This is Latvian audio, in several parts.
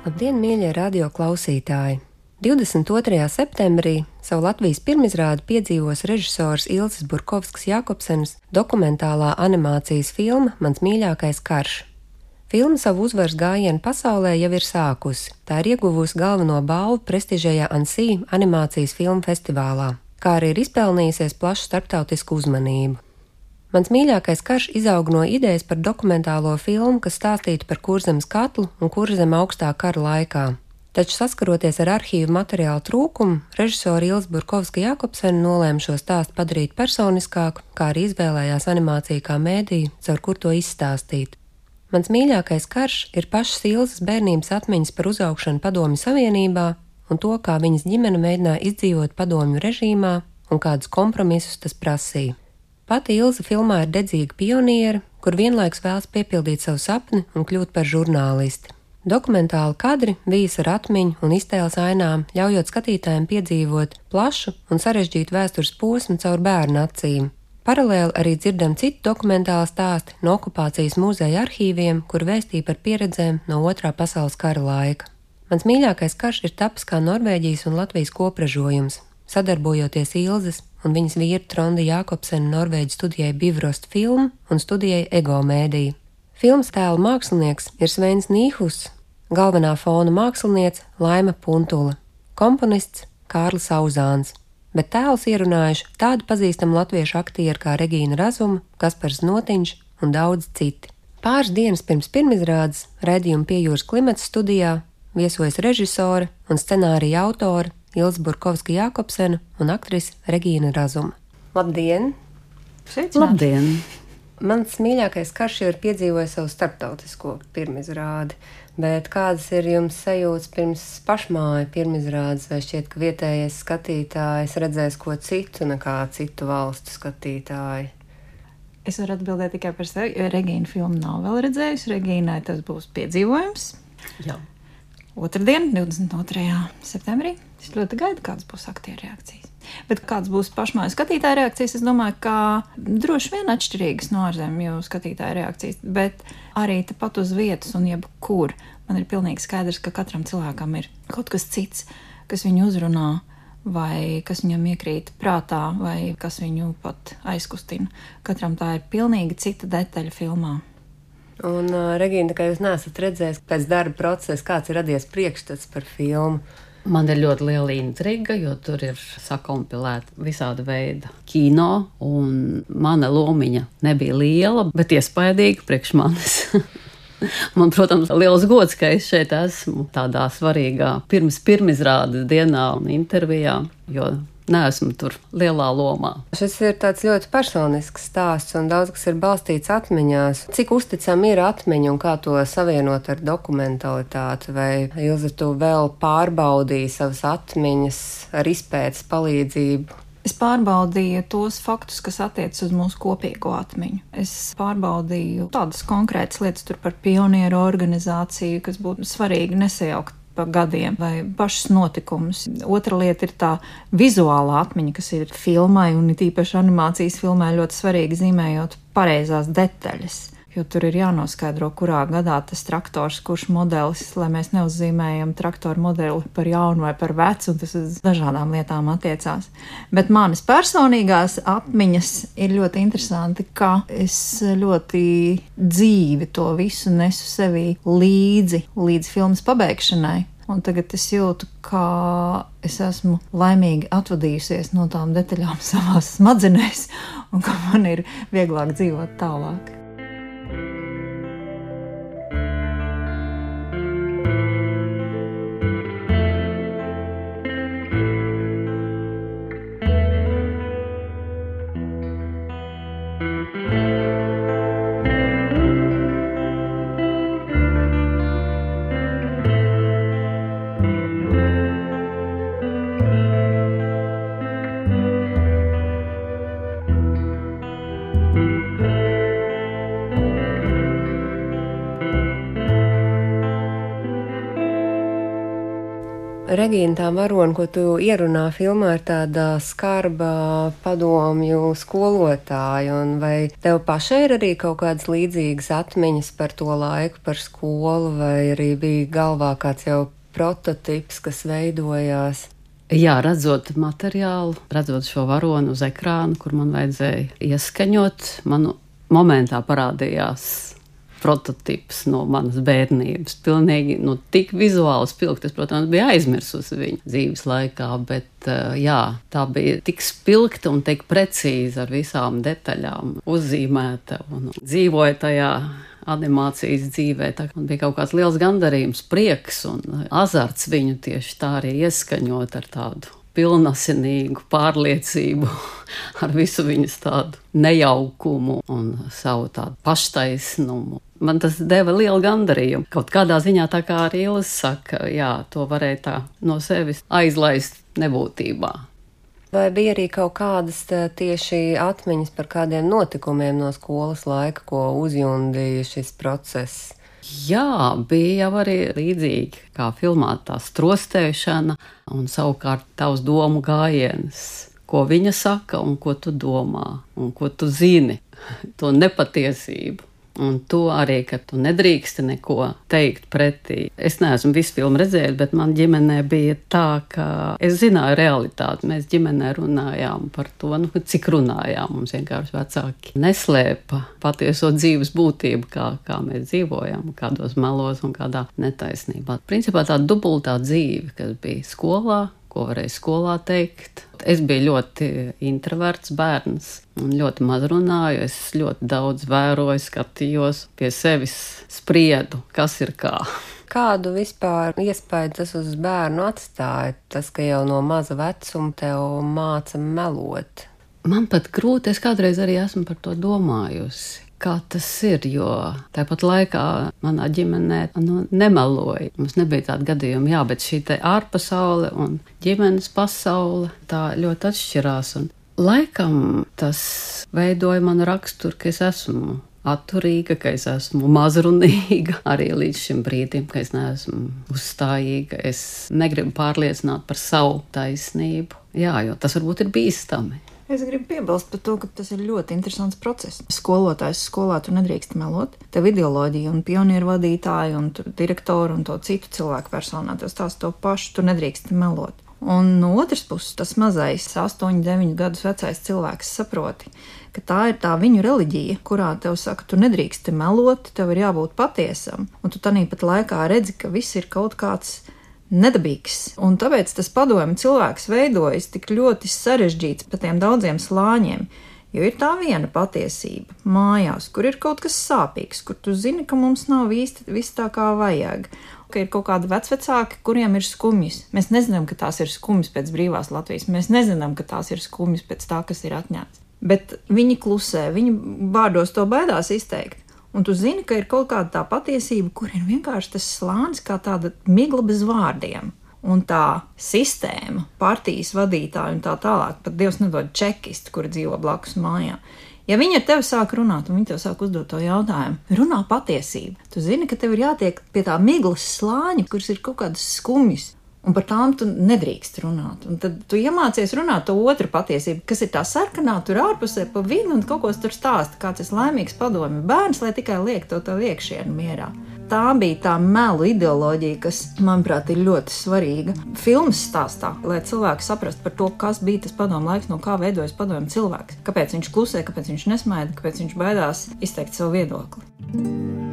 Labdien, mīļie radio klausītāji! 22. septembrī savu Latvijas pirmizrādi piedzīvos režisors Ilses Burkovskis Jakobsens dokumentālā animācijas filma Mans mīļākais karš. Filma savu uzvaras gājienu pasaulē jau ir sākusi. Tā ir ieguvusi galveno balvu prestižajā Ansī animācijas filmu festivālā, kā arī ir izpelnījusies plašu starptautisku uzmanību. Mans mīļākais karš izaug no idejas par dokumentālo filmu, kas stāstītu par kurzemes katlu un kurzem augstā kara laikā. Taču saskaroties ar arhīvu materiālu trūkumu, režisora Ilza Burkovska Jakobsena nolēma šo stāstu padarīt personiskāku, kā arī izvēlējās animāciju kā mēdīju, caur kur to izstāstīt. Mans mīļākais karš ir pašas Ilzas bērnības atmiņas par uzaugšanu Padomju Savienībā un to, kā viņas ģimene mēģināja izdzīvot padomju režīmā un kādus kompromisus tas prasīja. Pati Ilza filmā ir dedzīga pioniere, kur vienlaikus vēlas piepildīt savu sapni un kļūt par žurnālisti. Dokumentāli kadri vijas ar atmiņu un iztēles ainām, ļaujot skatītājiem piedzīvot plašu un sarežģītu vēstures posmu caur bērnu acīm. Paralēli arī dzirdam citu dokumentālu stāstu no okupācijas muzeja arhīviem, kur vēstīja par pieredzēm no otrā pasaules kara laika. Mans mīļākais karš ir tapis kā Norvēģijas un Latvijas kopražojums, sadarbojoties Ilzes un viņas vīra Tronda Jākopsena Norvēģijas studijai Bivrost filmu un studijai Ego mēdī. Filmas tēla mākslinieks ir Sveins Nīhus, galvenā fona māksliniece Laima Puntula, komponists Kārlis Auzāns, bet tēlus ierunājuši tādi pazīstami latviešu aktieri kā Regīna Razuma, Kaspars Notiņš un daudz citi. Pāris dienas pirms pirmizrādes redzījuma pie jūras klimata studijā viesojas režisore un scenārija autore Ilza Burkovska Jākopsena un aktrise Regīna Razuma. Labdien! Sveicināti. Labdien! Mans mīļākais karš jau ir piedzīvojis savu starptautisko pirmizrādi, bet kādas ir jums sajūtas pirms pašmāju pirmizrādes, vai šķiet, ka vietējais skatītājs redzēs ko citu nekā citu valstu skatītāji? Es varu atbildēt tikai par sevi, jo Regīna filmu nav vēl redzējusi. Regīnai tas būs piedzīvojums. Jā. Otradien, 22. septembrī. Es ļoti gaidu, kādas būs aktieru reakcijas. Bet kāds būs pašmāju skatītāja reakcijas, es domāju, ka droši vien atšķirīgas no ārzemju skatītāja reakcijas, bet arī tepat uz vietas un jebkur man ir pilnīgi skaidrs, ka katram cilvēkam ir kaut kas cits, kas viņu uzrunā, vai kas viņam iekrīt prātā, vai kas viņu pat aizkustina. Katram tā ir pilnīgi cita detaļa filmā. Un, uh, Regīna, kā jūs neesat redzējis pēc darba procesa, kāds ir radies priekšstats par filmu? Man ir ļoti liela intriga, jo tur ir sakompilēta visāda veida kino, un mana lomiņa nebija liela, bet iespaidīga priekš manis. Man, protams, liels gods, ka es šeit esmu tādā svarīgā pirms pirmizrādes dienā un intervijā, jo neesmu tur lielā lomā. Šis ir tāds ļoti personisks stāsts, un daudz kas ir balstīts atmiņās. Cik uzticama ir atmiņa un kā to savienot ar dokumentalitāti? Vai Ilze, tu vēl pārbaudīji savas atmiņas ar izpētes palīdzību? Es pārbaudīju tos faktus, kas attiecas uz mūsu kopīgo atmiņu. Es pārbaudīju tādas konkrētas lietas par pionieru organizāciju, kas būtu svarīgi nesajaukt pa gadiem vai pašus notikumus. Otra lieta ir tā vizuālā atmiņa, kas ir filmai un it īpaši animācijas filmai ļoti svarīgi zīmējot pareizās detaļas. Jo tur ir jānoskaidro, kurā gadā tas traktors, kurš modelis, lai mēs neuzzīmējam traktoru modeli par jaunu vai par vecu, un tas uz dažādām lietām attiecās. Bet manas personīgās atmiņas ir ļoti interesanti, ka es ļoti dzīvi to visu nesu sevī līdzi, līdz filmas pabeigšanai. Un tagad es jūtu, ka es esmu laimīgi atvadījusies no tām detaļām savā smadzenēs, un ka man ir vieglāk dzīvot tālāk. Regīna, tā varona, ko tu ierunā filmā, ir tāda skarba padomju skolotāja, vai tev pašai ir arī kaut kādas līdzīgas atmiņas par to laiku, par skolu, vai arī bija galvā kāds jau prototips, kas veidojās? Jā, redzot materiālu, redzot šo varonu uz ekrāna, kur man vajadzēja ieskaņot, man momentā parādījās prototyps no manas bērnības. Pilnīgi nu, tik vizuāli spilgti. Es, protams, biju aizmirsusi viņu dzīves laikā, bet uh, jā, tā bija tik spilgta un tik precīza ar visām detaļām uzzīmēta un dzīvoja tajā animācijas dzīvē. Man bija kaut kāds liels gandarījums, prieks un azarts viņu tieši tā arī ieskaņot ar tādu pilnasinīgu pārliecību, ar visu viņas tādu nejaukumu un savu tādu paštaisnumu. Man tas deva lielu gandarījumu. Kaut kādā ziņā, tā kā arī Ilis saka, jā, to varēja tā no sevis aizlaist nebūtībā. Vai bija arī kaut kādas tieši atmiņas par kādiem notikumiem no skolas laika, ko uzjundīja šis process? Jā, bija jau arī līdzīgi kā filmā tā strostēšana un savukārt tavs domu gājiens. Ko viņa saka un ko tu domā un ko tu zini, to nepatiesību. Un to arī, ka tu nedrīksti neko teikt pretī. Es neesmu visu filmu redzējis, bet man ģimenē bija tā, ka es zināju realitāti. Mēs ģimenē runājām par to, nu, cik runājām. Mums vienkārši vecāki neslēpa patieso dzīves būtību, kā, kā mēs dzīvojam, kādos melos un kādā netaisnībā. Principā tā dubultā dzīve, kas bija skolā, ko varēja skolā teikt. Es biju ļoti introverts bērns un ļoti maz runāju. Es ļoti daudz vēroju, skatījos, pie sevis spriedu, kas ir kā. Kādu vispār iespēju tas uz bērnu atstāja? Tas, ka jau no maza vecuma tev māca melot. Man pat grūti, es kādreiz arī esmu par to domājusi kā tas ir. Jo tāpat laikā manā ģimenē nu, nemeloja. Mums nebija tāda gadījuma, jā, bet šī ārpasaule un ģimenes pasaule tā ļoti atšķirās. Un laikam tas veidoja manu raksturu, ka es esmu atturīga, ka es esmu mazrunīga arī līdz šim brīdim, ka es neesmu uzstājīga. Es negribu pārliecināt par savu taisnību. Jā, jo tas varbūt ir bīstami. Es gribu piebilst par to, ka tas ir ļoti interesants process. Skolotājs skolā tu nedrīkst melot. Tev ideoloģija un pionieru vadītāji un direktori un to citu cilvēku personā tas tās to pašu, tu nedrīkst melot. Un no otras puses, tas mazais, 8, 9 gadus vecais cilvēks saproti, ka tā ir tā viņu reliģija, kurā tev saka, tu nedrīkst melot, tev ir jābūt patiesam. Un tu tanī pat laikā redzi, ka viss ir kaut kāds nedabīgs. Un tāpēc tas padomju cilvēks veidojas tik ļoti sarežģīts pa tiem daudziem slāņiem. Jo ir tā viena patiesība mājās, kur ir kaut kas sāpīgs, kur tu zini, ka mums nav īsti viss tā kā vajag. Ka ir kaut kādi vecvecāki, kuriem ir skumjas. Mēs nezinām, ka tās ir skumjas pēc brīvās Latvijas. Mēs nezinām, ka tās ir skumjas pēc tā, kas ir atņemts. Bet viņi klusē, viņi vārdos to baidās izteikt. Un tu zini, ka ir kaut kāda tā patiesība, kur ir vienkārši tas slānis, kā tāda migla bez vārdiem. Un tā sistēma, partijas vadītāja un tā tālāk, pat Dievs nedod čekistu, kur dzīvo blakus mājā. Ja viņi ar tevi sāk runāt, un viņi tev sāk uzdot to jautājumu, runā patiesību. Tu zini, ka tev ir jātiek pie tā miglas slāņa, kuras ir kaut kādas skumjas. Un par tām tu nedrīkst runāt. Un tad tu iemācies runāt to otru patiesību, kas ir tā sarkanā, tur ārpusē pa vidu un kaut ko tur stāsta, kāds ir laimīgs padomju bērns, lai tikai liek to tev iekšienu mierā. Tā bija tā melu ideoloģija, kas, manuprāt, ir ļoti svarīga filmas stāstā, lai cilvēki saprastu par to, kas bija tas padomu laiks, no kā veidojas padomu cilvēks. Kāpēc viņš klusē, kāpēc viņš nesmaida, kāpēc viņš baidās izteikt savu viedokli.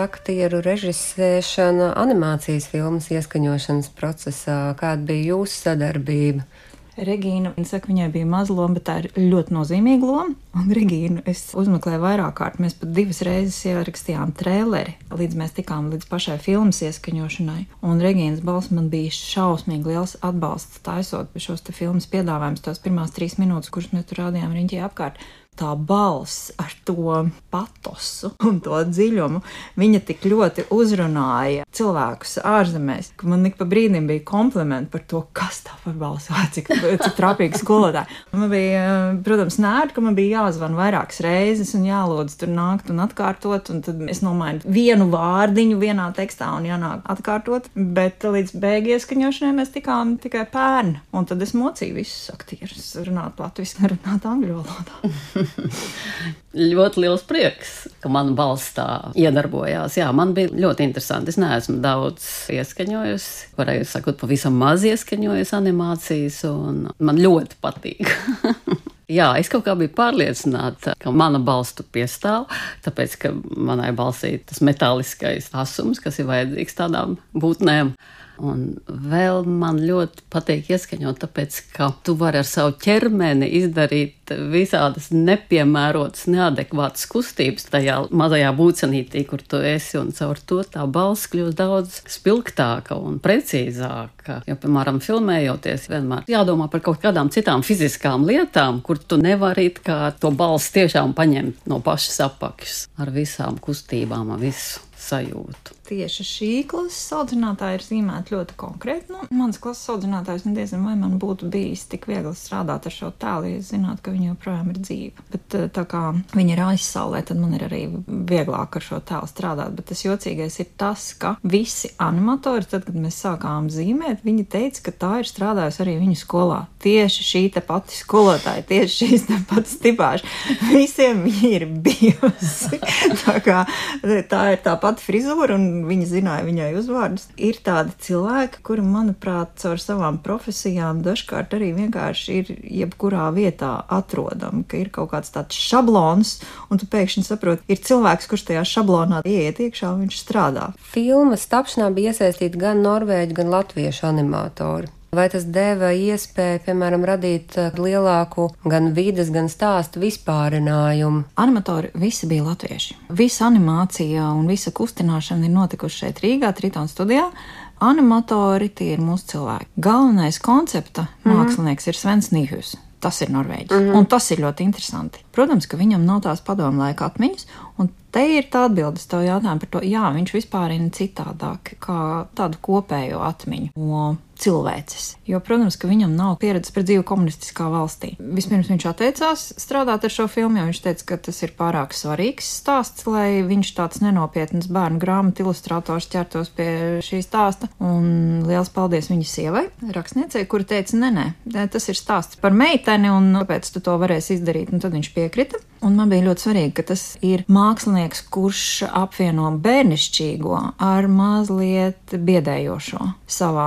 Aktieru režisēšana animācijas filmas ieskaņošanas procesā? Kāda bija jūsu sadarbība? Regīna, viņa saka, viņai bija maza loma, bet tā ir ļoti nozīmīga loma. Un Regīnu es uzmeklēju vairāk kārt. Mēs pat divas reizes ierakstījām trēleri, līdz mēs tikām līdz pašai filmas ieskaņošanai. Un Regīnas balss man bija šausmīgi liels atbalsts taisot šos te filmas piedāvājumus, tās pirmās trīs minūtes, kuras mēs tur rādījām riņķī apkārt tā balss ar to patosu un to dziļumu, viņa tik ļoti uzrunāja cilvēkus ārzemēs, ka man ik pa brīdim bija komplimenti par to, kas tā par balsi, vai cik, cik trapīgi skolotāji. Man bija, protams, nērti, ka man bija jāzvan vairākas reizes un jālūdz tur nākt un atkārtot, un tad es nomainu vienu vārdiņu vienā tekstā un jānāk atkārtot, bet līdz beigas ieskaņošanai mēs tikām tikai pērni, un tad es mocīju visus aktierus runāt latviski, runāt angļu valodā. ļoti liels prieks, ka mana balss tā iedarbojās. Jā, man bija ļoti interesanti. Es neesmu daudz ieskaņojusi, varēju sakot, pavisam maz ieskaņojusi animācijas, un man ļoti patīk. Jā, es kaut kā biju pārliecināta, ka mana balss tur piestāv, tāpēc, ka manai balsī tas metāliskais asums, kas ir vajadzīgs tādām būtnēm. Un vēl man ļoti patīk ieskaņot, tāpēc, ka tu vari ar savu ķermeni izdarīt visādas nepiemērotas, neadekvātas kustības tajā mazajā būcenītī, kur tu esi, un caur to tā balss kļūst daudz spilgtāka un precīzāka. Jo, piemēram, filmējoties, vienmēr jādomā par kaut kādām citām fiziskām lietām, kur tu nevari kā to balsi tiešām paņemt no pašas apakšas ar visām kustībām, ar visu sajūtu tieši šī klases audzinātāja ir zīmēta ļoti konkrēti. Nu, mans klases audzinātājs nezinu, vai man būtu bijis tik viegli strādāt ar šo tēlu, ja zinātu, ka viņa joprojām ir dzīva. Bet eh, tā kā viņa ir aizsaulē, tad man ir arī vieglāk ar šo tēlu strādāt. Bet tas jocīgais ir tas, ka visi animatori, tad, kad mēs sākām zīmēt, viņi teica, ka tā ir strādājusi arī viņu skolā. Tieši šī te pati skolotāja, tieši šīs te pats tipāžs. Visiem viņa ir bijusi. tā kā tā ir tā pati frizūra un viņa zināja viņai uzvārdus. Ir tādi cilvēki, kuri, manuprāt, caur savām profesijām dažkārt arī vienkārši ir jebkurā vietā atrodami, ka ir kaut kāds tāds šablons, un tu pēkšņi saproti, ir cilvēks, kurš tajā šablonā ieiet iekšā un viņš strādā. Filmas tapšanā bija iesaistīti gan norvēģi, gan latviešu animatori. Vai tas deva iespēju, piemēram, radīt eh, lielāku gan vides, gan stāstu vispārinājumu? Animatori visi bija latvieši. Visa animācija un visa kustināšana ir notikusi šeit Rīgā, Tritona studijā. Animatori tie ir mūsu cilvēki. Galvenais koncepta mākslinieks mm -hmm. ir Svens Nīhus. Tas ir Norvēģis. Mm -hmm. Un tas ir ļoti interesanti. Protams, ka viņam nav tās padomu laika atmiņas, un te ir tā atbilde uz tavu jautājumu par to, jā, viņš vispār ir citādāk, kā tādu kopējo atmiņu. No cilvēces. Jo, protams, ka viņam nav pieredzes par dzīvi komunistiskā valstī. Vispirms viņš atteicās strādāt ar šo filmu, jo viņš teica, ka tas ir pārāk svarīgs stāsts, lai viņš tāds nenopietns bērnu grāmatu ilustrators ķertos pie šī stāsta. Un liels paldies viņa sievai, rakstniecei, kura teica, nē, nē, tas ir stāsts par meiteni, un kāpēc tu to varēsi izdarīt? Un tad viņš piekrita. Un man bija ļoti svarīgi, ka tas ir mākslinieks, kurš apvieno bērnišķīgo ar mazliet biedējošo savā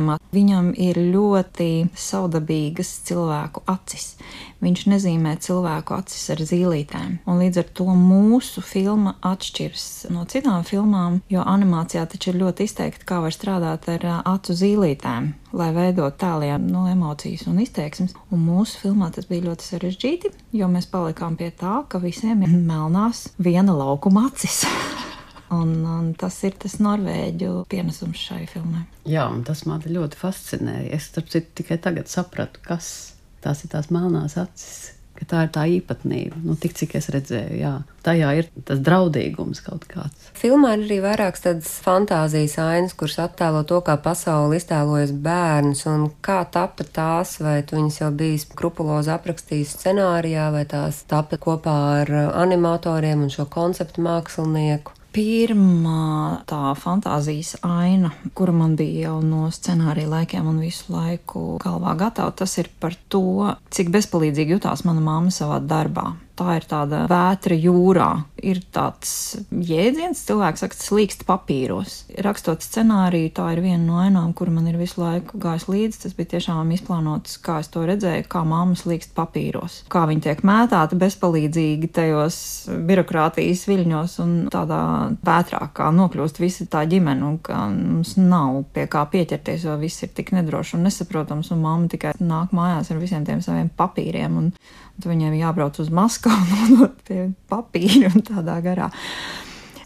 zīmējumā. Viņam ir ļoti saudabīgas cilvēku acis. Viņš nezīmē cilvēku acis ar zīlītēm. Un līdz ar to mūsu filma atšķiras no citām filmām, jo animācijā taču ir ļoti izteikti, kā var strādāt ar acu zīlītēm, lai veidot tēliem no emocijas un izteiksmes. Un mūsu filmā tas bija ļoti sarežģīti, jo mēs palikām pie tā, ka visiem ir melnās viena laukuma acis. Un, un tas ir tas norvēģu pienesums šai filmai. Jā, un tas man ļoti fascinēja. Es tikai tagad sapratu, kas tās ir tās melnās acis. Tā ir tā īpatnība, nu, tik cik es redzēju. Jā. Tajā ir tas draudīgums kaut kāds. Filmā ir arī vairākas tādas fantāzijas ainas, kuras attēlo to, kā pasaule iztēlojas bērns un kā tapa tās, vai tu viņas jau bijis skrupulozi aprakstījis scenārijā, vai tās tapa kopā ar animatoriem un šo konceptu mākslinieku. Pirmā tā fantāzijas aina, kura man bija jau no scenārija laikiem un visu laiku galvā gatava, tas ir par to, cik bezpalīdzīgi jutās mana mamma savā darbā. Tā ir tāda vētra jūrā. Ir tāds jēdziens, cilvēks saka, slīkst papīros. Rakstot scenāriju, tā ir viena no ainām, kur man ir visu laiku gājis līdzi. Tas bija tiešām izplānots, kā es to redzēju, kā mamma slīkst papīros. Kā viņi tiek mētāti bezpalīdzīgi tajos birokrātijas viļņos un tādā vētrā, kā nokļūst visi tā ģimene un ka mums nav pie kā pieķerties, jo viss ir tik nedroši un nesaprotams, un mamma tikai nāk mājās ar visiem tiem saviem papīriem. Un, Tad viņiem jābrauc uz Maskavu un no tie papīri un tādā garā.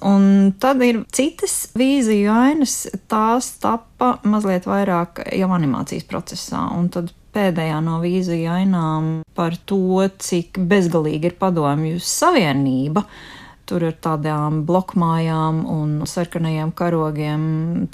Un tad ir citas vīziju ainas, tās tappa mazliet vairāk jau animācijas procesā. Un tad pēdējā no vīziju ainām par to, cik bezgalīgi ir padomju savienība Tur ar tādām blokmājām un sarkanajiem karogiem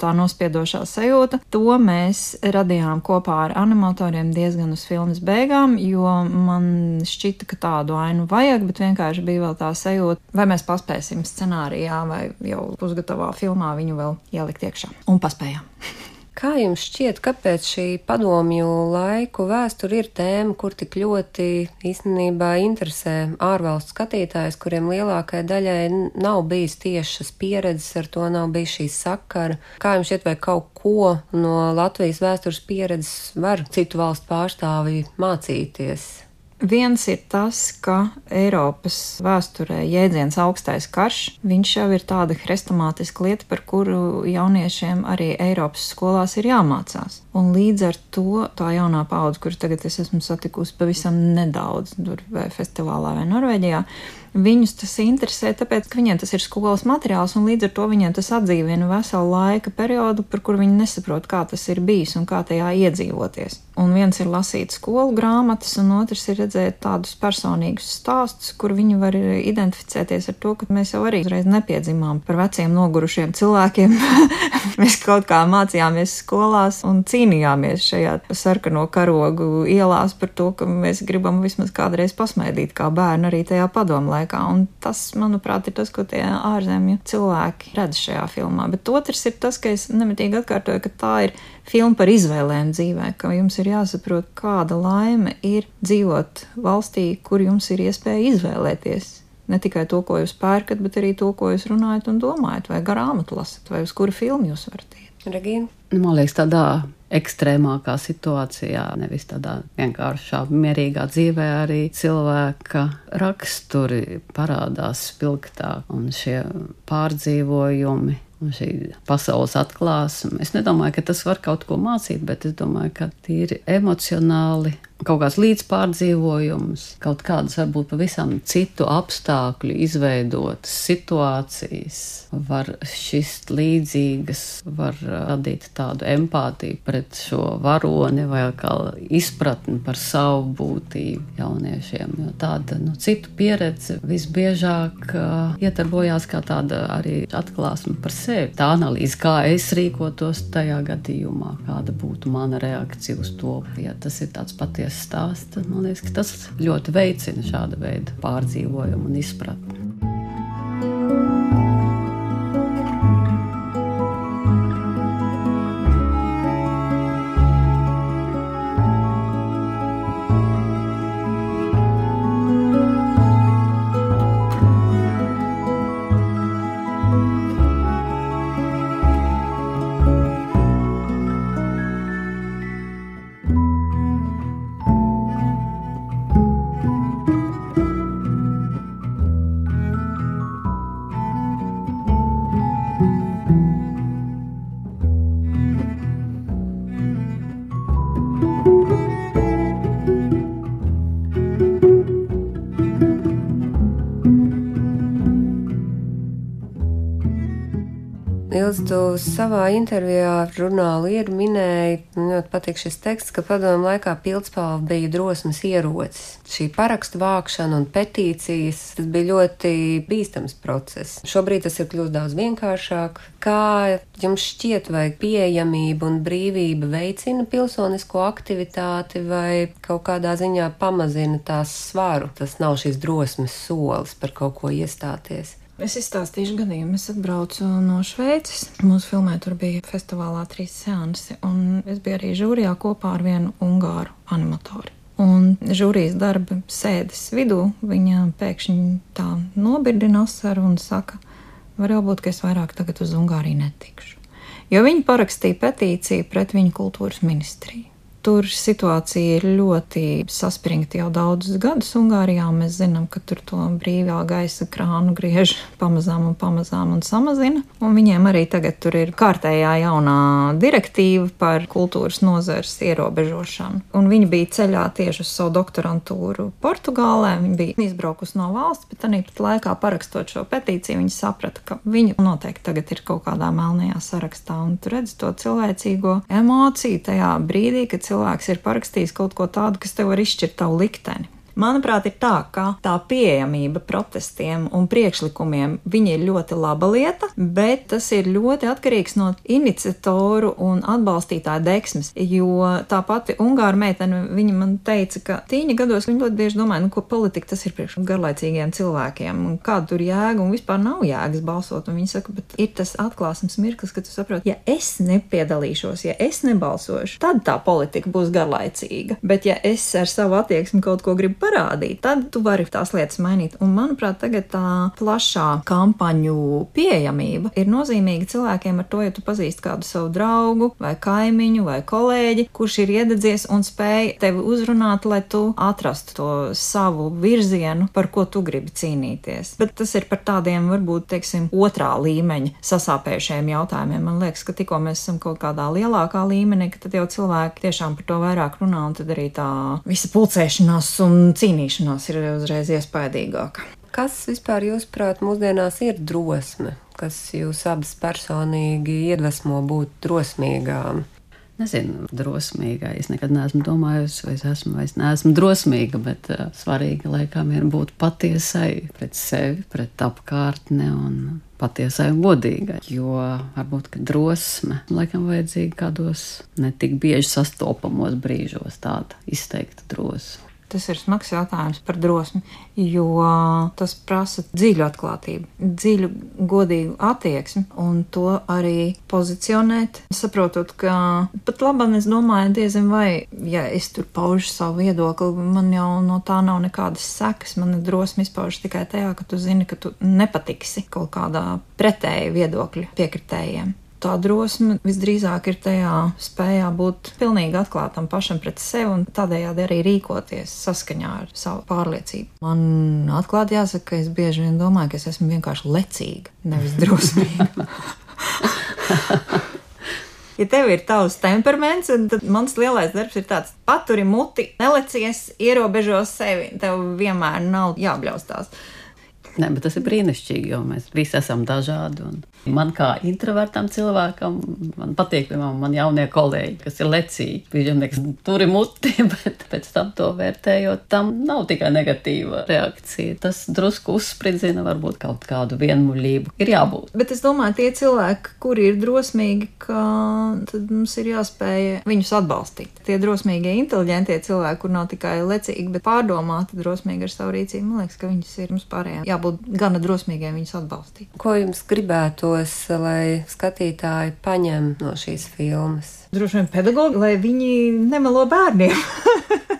tā nospiedošā sajūta. To mēs radījām kopā ar animatoriem diezgan uz filmas beigām, jo man šķita, ka tādu ainu vajag, bet vienkārši bija vēl tā sajūta, vai mēs paspēsim scenārijā vai jau pusgatavā filmā viņu vēl ielikt iekšā. Un paspējām. Kā jums šķiet, kāpēc šī padomju laiku vēsture ir tēma, kur tik ļoti īstenībā interesē ārvalstu skatītājs, kuriem lielākajai daļai nav bijis tiešas pieredzes ar to, nav bijis šī sakara? Kā jums šķiet, vai kaut ko no Latvijas vēstures pieredzes var citu valstu pārstāvji mācīties? Viens ir tas, ka Eiropas vēsturē jēdziens augstais karš, viņš jau ir tāda hrestomātiska lieta, par kuru jauniešiem arī Eiropas skolās ir jāmācās. Un līdz ar to tā jaunā paudze, kur tagad es esmu satikusi pavisam nedaudz, tur vai festivālā vai Norvēģijā, Viņus tas interesē, tāpēc, ka viņiem tas ir skolas materiāls, un līdz ar to viņiem tas atdzīvina veselu laika periodu, par kuru viņi nesaprot, kā tas ir bijis un kā tajā iedzīvoties. Un viens ir lasīt skolu grāmatas, un otrs ir redzēt tādus personīgus stāstus, kur viņi var identificēties ar to, ka mēs jau arī uzreiz nepiedzimām par veciem nogurušiem cilvēkiem. mēs kaut kā mācījāmies skolās un cīnījāmies šajā sarkano karogu ielās par to, ka mēs gribam vismaz kādreiz pasmaidīt kā bērni arī tajā padomu laikā. Un tas, manuprāt, ir tas, ko tie ārzemju cilvēki redz šajā filmā. Bet otrs ir tas, ka es nemitīgi atkārtoju, ka tā ir filma par izvēlēm dzīvē, ka jums ir jāsaprot, kāda laime ir dzīvot valstī, kur jums ir iespēja izvēlēties. Ne tikai to, ko jūs pērkat, bet arī to, ko jūs runājat un domājat, vai grāmatu lasat, vai uz kuru filmu jūs varat iet. Regīna? Nu, man liekas, tādā ekstrēmākā situācijā, nevis tādā vienkāršā, mierīgā dzīvē, arī cilvēka raksturi parādās spilgtāk un šie pārdzīvojumi. Un šī pasaules atklāsme. Es nedomāju, ka tas var kaut ko mācīt, bet es domāju, ka tīri emocionāli kaut kāds līdzpārdzīvojums, kaut kādas varbūt pavisam citu apstākļu izveidotas situācijas, var šist līdzīgas, var radīt tādu empātiju pret šo varoni vai kā izpratni par savu būtību jauniešiem. Jo tāda nu, citu pieredze visbiežāk uh, ietarbojās kā tāda arī atklāsme par sevi. Tā analīze, kā es rīkotos tajā gadījumā, kāda būtu mana reakcija uz to, ja tas ir tāds patiesi stāsta, man liekas, ka tas ļoti veicina šāda veida pārdzīvojumu un izpratni. Ilz, tu savā intervijā ar žurnālu ieru minēji, man ļoti patīk šis teksts, ka padomu laikā pildspalva bija drosmes ierocis. Šī parakstu vākšana un petīcijas, tas bija ļoti bīstams process. Šobrīd tas ir kļūst daudz vienkāršāk. Kā jums šķiet, vai pieejamība un brīvība veicina pilsonisko aktivitāti vai kaut kādā ziņā pamazina tās svaru? Tas nav šīs drosmes solis par kaut ko iestāties. Es izstāstīšu gadījumu. Es atbraucu no Šveices. Mūsu filmē tur bija festivālā trīs seansi, un es biju arī žūrijā kopā ar vienu ungāru animatoru. Un žūrijas darba sēdes vidū viņa pēkšņi tā nobirdina asaru un saka, var jau būt, ka es vairāk tagad uz Ungāriju netikšu. Jo viņi parakstīja petīciju pret viņu kultūras ministriju. Tur situācija ir ļoti saspringta jau daudzus gadus Ungārijā. Mēs zinām, ka tur to brīvā gaisa krānu griež pamazām un pamazām un samazina. Un viņiem arī tagad tur ir kārtējā jaunā direktīva par kultūras nozares ierobežošanu. Un viņi bija ceļā tieši uz savu doktorantūru Portugālē. Viņi bija izbraukusi no valsts, bet tāpat laikā parakstot šo petīciju, viņi saprata, ka viņi noteikti tagad ir kaut kādā melnajā sarakstā. Un tur redz to cilvēcīgo emociju tajā brīdī, kad cilvēks ir parakstījis kaut ko tādu, kas tev var izšķirt tavu likteni. Manuprāt, ir tā, ka tā pieejamība protestiem un priekšlikumiem ir ļoti laba lieta, bet tas ir ļoti atkarīgs no iniciatoru un atbalstītāju deksmes. Jo tā pati Ungāra meitene, viņa man teica, ka tīņa gados viņa ļoti bieži domāja, nu, ko politika tas ir priekš garlaicīgiem cilvēkiem un kāda tur jēga un vispār nav jēgas balsot. Un viņa saka, bet ir tas atklāsmes mirklis, kad tu saproti, ja es nepiedalīšos, ja es nebalsošu, tad tā politika būs garlaicīga. Bet ja es ar savu attieksmi kaut ko gribu parādīt, tad tu vari tās lietas mainīt. Un, manuprāt, tagad tā plašā kampaņu pieejamība ir nozīmīga cilvēkiem ar to, ja tu pazīsti kādu savu draugu, vai kaimiņu, vai kolēģi, kurš ir iededzies un spēj tevi uzrunāt, lai tu atrastu to savu virzienu, par ko tu gribi cīnīties. Bet tas ir par tādiem, varbūt, teiksim, otrā līmeņa sasāpējušiem jautājumiem. Man liekas, ka tikko mēs esam kaut kādā lielākā līmenī, tad jau cilvēki tiešām par to vairāk runā, un tad arī tā visa pulcēšanās un cīnīšanās ir uzreiz iespaidīgāka. Kas vispār, jūsuprāt, mūsdienās ir drosme, kas jūs abas personīgi iedvesmo būt drosmīgām? Nezinu, drosmīga. Es nekad neesmu domājusi, vai es esmu vai es neesmu drosmīga, bet uh, svarīgi laikam ir būt patiesai pret sevi, pret apkārtni un patiesai un godīgai. Jo varbūt drosme laikam vajadzīga kādos netik bieži sastopamos brīžos, tāda izteikta drosme. Tas ir smags jautājums par drosmi, jo tas prasa dziļu atklātību, dziļu, godīgu attieksmi un to arī pozicionēt. Saprotot, ka pat labāk es domāju, diezin vai, ja es tur paužu savu viedokli, man jau no tā nav nekādas sekas. Man drosme izpaužas tikai tajā, ka tu zini, ka tu nepatiksi kaut kādā pretēji viedokļu piekritējiem tā drosme visdrīzāk ir tajā spējā būt pilnīgi atklātam pašam pret sevi un tādējādi arī rīkoties saskaņā ar savu pārliecību. Man atklāti jāsaka, ka es bieži vien domāju, ka es esmu vienkārši lecīga, nevis drosmīga. ja tev ir tavs temperaments, tad mans lielais darbs ir tāds: paturi muti, nelecies, ierobežo sevi. Tev vienmēr nav jābļaustās. Nē, bet tas ir brīnišķīgi, jo mēs visi esam dažādi. Man kā introvertam cilvēkam, man patīk, piemēram, man jaunie kolēģi, kas ir lecīgi. Viņam liekas, tur ir muti, bet pēc tam to vērtējot, tam nav tikai negatīva reakcija. Tas drusku uzspridzina varbūt kaut kādu vienmuļību. Ir jābūt. Bet es domāju, tie cilvēki, kuri ir drosmīgi, ka tad mums ir jāspēj viņus atbalstīt. Tie drosmīgie, inteliģentie cilvēki, kur nav tikai lecīgi, bet pārdomāti, drosmīgi ar savu rīcību, man liekas, ka viņus ir mums pārējiem jābūt gana drosmīgiem viņus atbalstīt. Ko jums gribētu? Vēlētos, lai skatītāji paņem no šīs filmas? Droši vien pedagogi, lai viņi nemelo bērniem.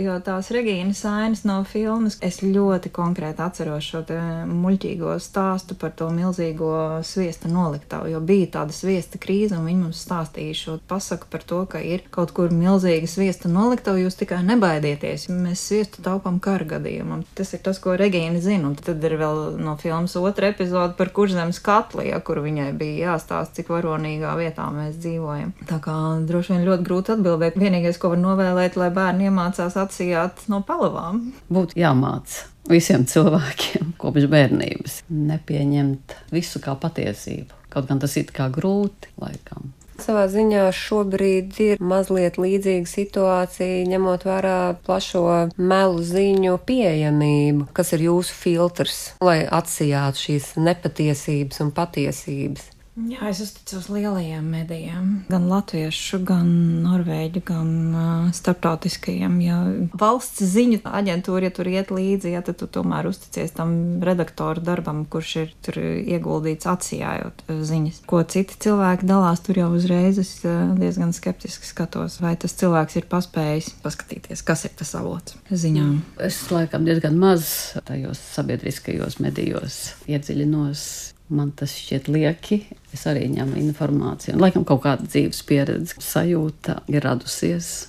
jo tās Regīnas ainas no filmas es ļoti konkrēti atceros šo muļķīgo stāstu par to milzīgo sviesta noliktavu, jo bija tāda sviesta krīze, un viņi mums stāstīja šo pasaku par to, ka ir kaut kur milzīga sviesta noliktava, jūs tikai nebaidieties, mēs sviestu taupam kara gadījumam. Tas ir tas, ko Regīna zina, un tad ir vēl no filmas otra epizode par kurzemes katli, ja, kur viņai bija jāstāsta, cik varonīgā vietā mēs dzīvojam. Tā kā droši vien ļoti grūti atbildēt. Vienīgais, ko var novēlēt, lai bērni iemācās atsijāt no palavām. Būtu jāmāca visiem cilvēkiem kopš bērnības nepieņemt visu kā patiesību. Kaut gan tas ir kā grūti laikam. Savā ziņā šobrīd ir mazliet līdzīga situācija, ņemot vērā plašo melu ziņu pieejamību, kas ir jūsu filtrs, lai atsijātu šīs nepatiesības un patiesības. Jā, es uzticos lielajiem medijiem, gan latviešu, gan norvēģu, gan uh, starptautiskajiem. Ja valsts ziņu aģentūra, ja tur iet līdzi, ja, tad tu tomēr uzticies tam redaktoru darbam, kurš ir tur ieguldīts atsijājot ziņas. Ko citi cilvēki dalās, tur jau uzreiz es uh, diezgan skeptiski skatos, vai tas cilvēks ir paspējis paskatīties, kas ir tas avots ziņām. Es laikam diezgan maz tajos sabiedriskajos medijos iedziļinos Man tas šķiet lieki. Es arī ņemu informāciju. Un, laikam kaut kāda dzīves pieredze, sajūta ir radusies.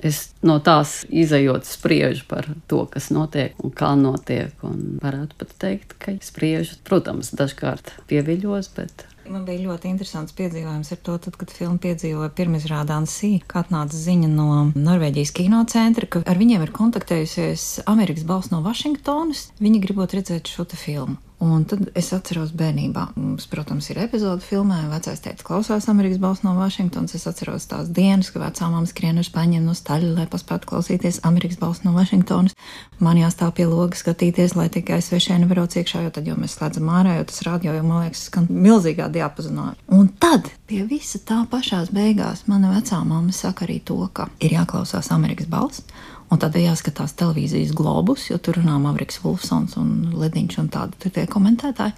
Es no tās izējot spriežu par to, kas notiek un kā notiek. Un varētu pat teikt, ka spriežu, protams, dažkārt pieviļos, bet Man bija ļoti interesants piedzīvojums ar to, tad, kad filmu piedzīvoja pirmizrādā Ansī, kad atnāca ziņa no Norvēģijas kinocentra, ka ar viņiem ir kontaktējusies Amerikas balss no Vašingtonas. Viņi gribot redzēt šo filmu. Un tad es atceros bērnībā, mums, protams, ir epizode filmē, vecais teica, klausās Amerikas balss no Vašingtonas. Es atceros tās dienas, kad vecā mamma skrien uz paņem no staļa, lai paspētu klausīties Amerikas balss no Vašingtonas. Man jāstāv pie loga skatīties, lai tikai svešie nevarot iekšā, jo tad jau mēs slēdzam ārā, jo tas radio jau, man liekas, skan milzīgā diapazonā. Un tad pie visa tā pašās beigās mana vecā mamma saka arī to, ka ir jāklausās Amerikas balss. Un tad ir jāskatās televīzijas globus, jo tur runā Mavriks Wolfsons un Ledniņš un tādi tie komentētāji.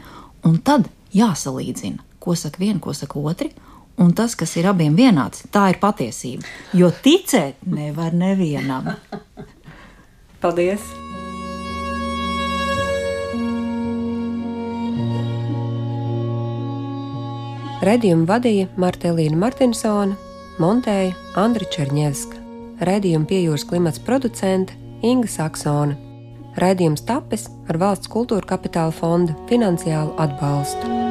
Un tad jāsalīdzina, ko saka viena, ko saka otri. Un tas, kas ir abiem vienāds, tā ir patiesība. Jo ticēt nevar nevienam. Paldies! Redījumu vadīja Martelīna Martinsona, montēja Andra Černievska raidījuma piejūras klimats producente Inga Saksona. Raidījums tapis ar valsts kultūra kapitāla fonda finansiālu atbalstu.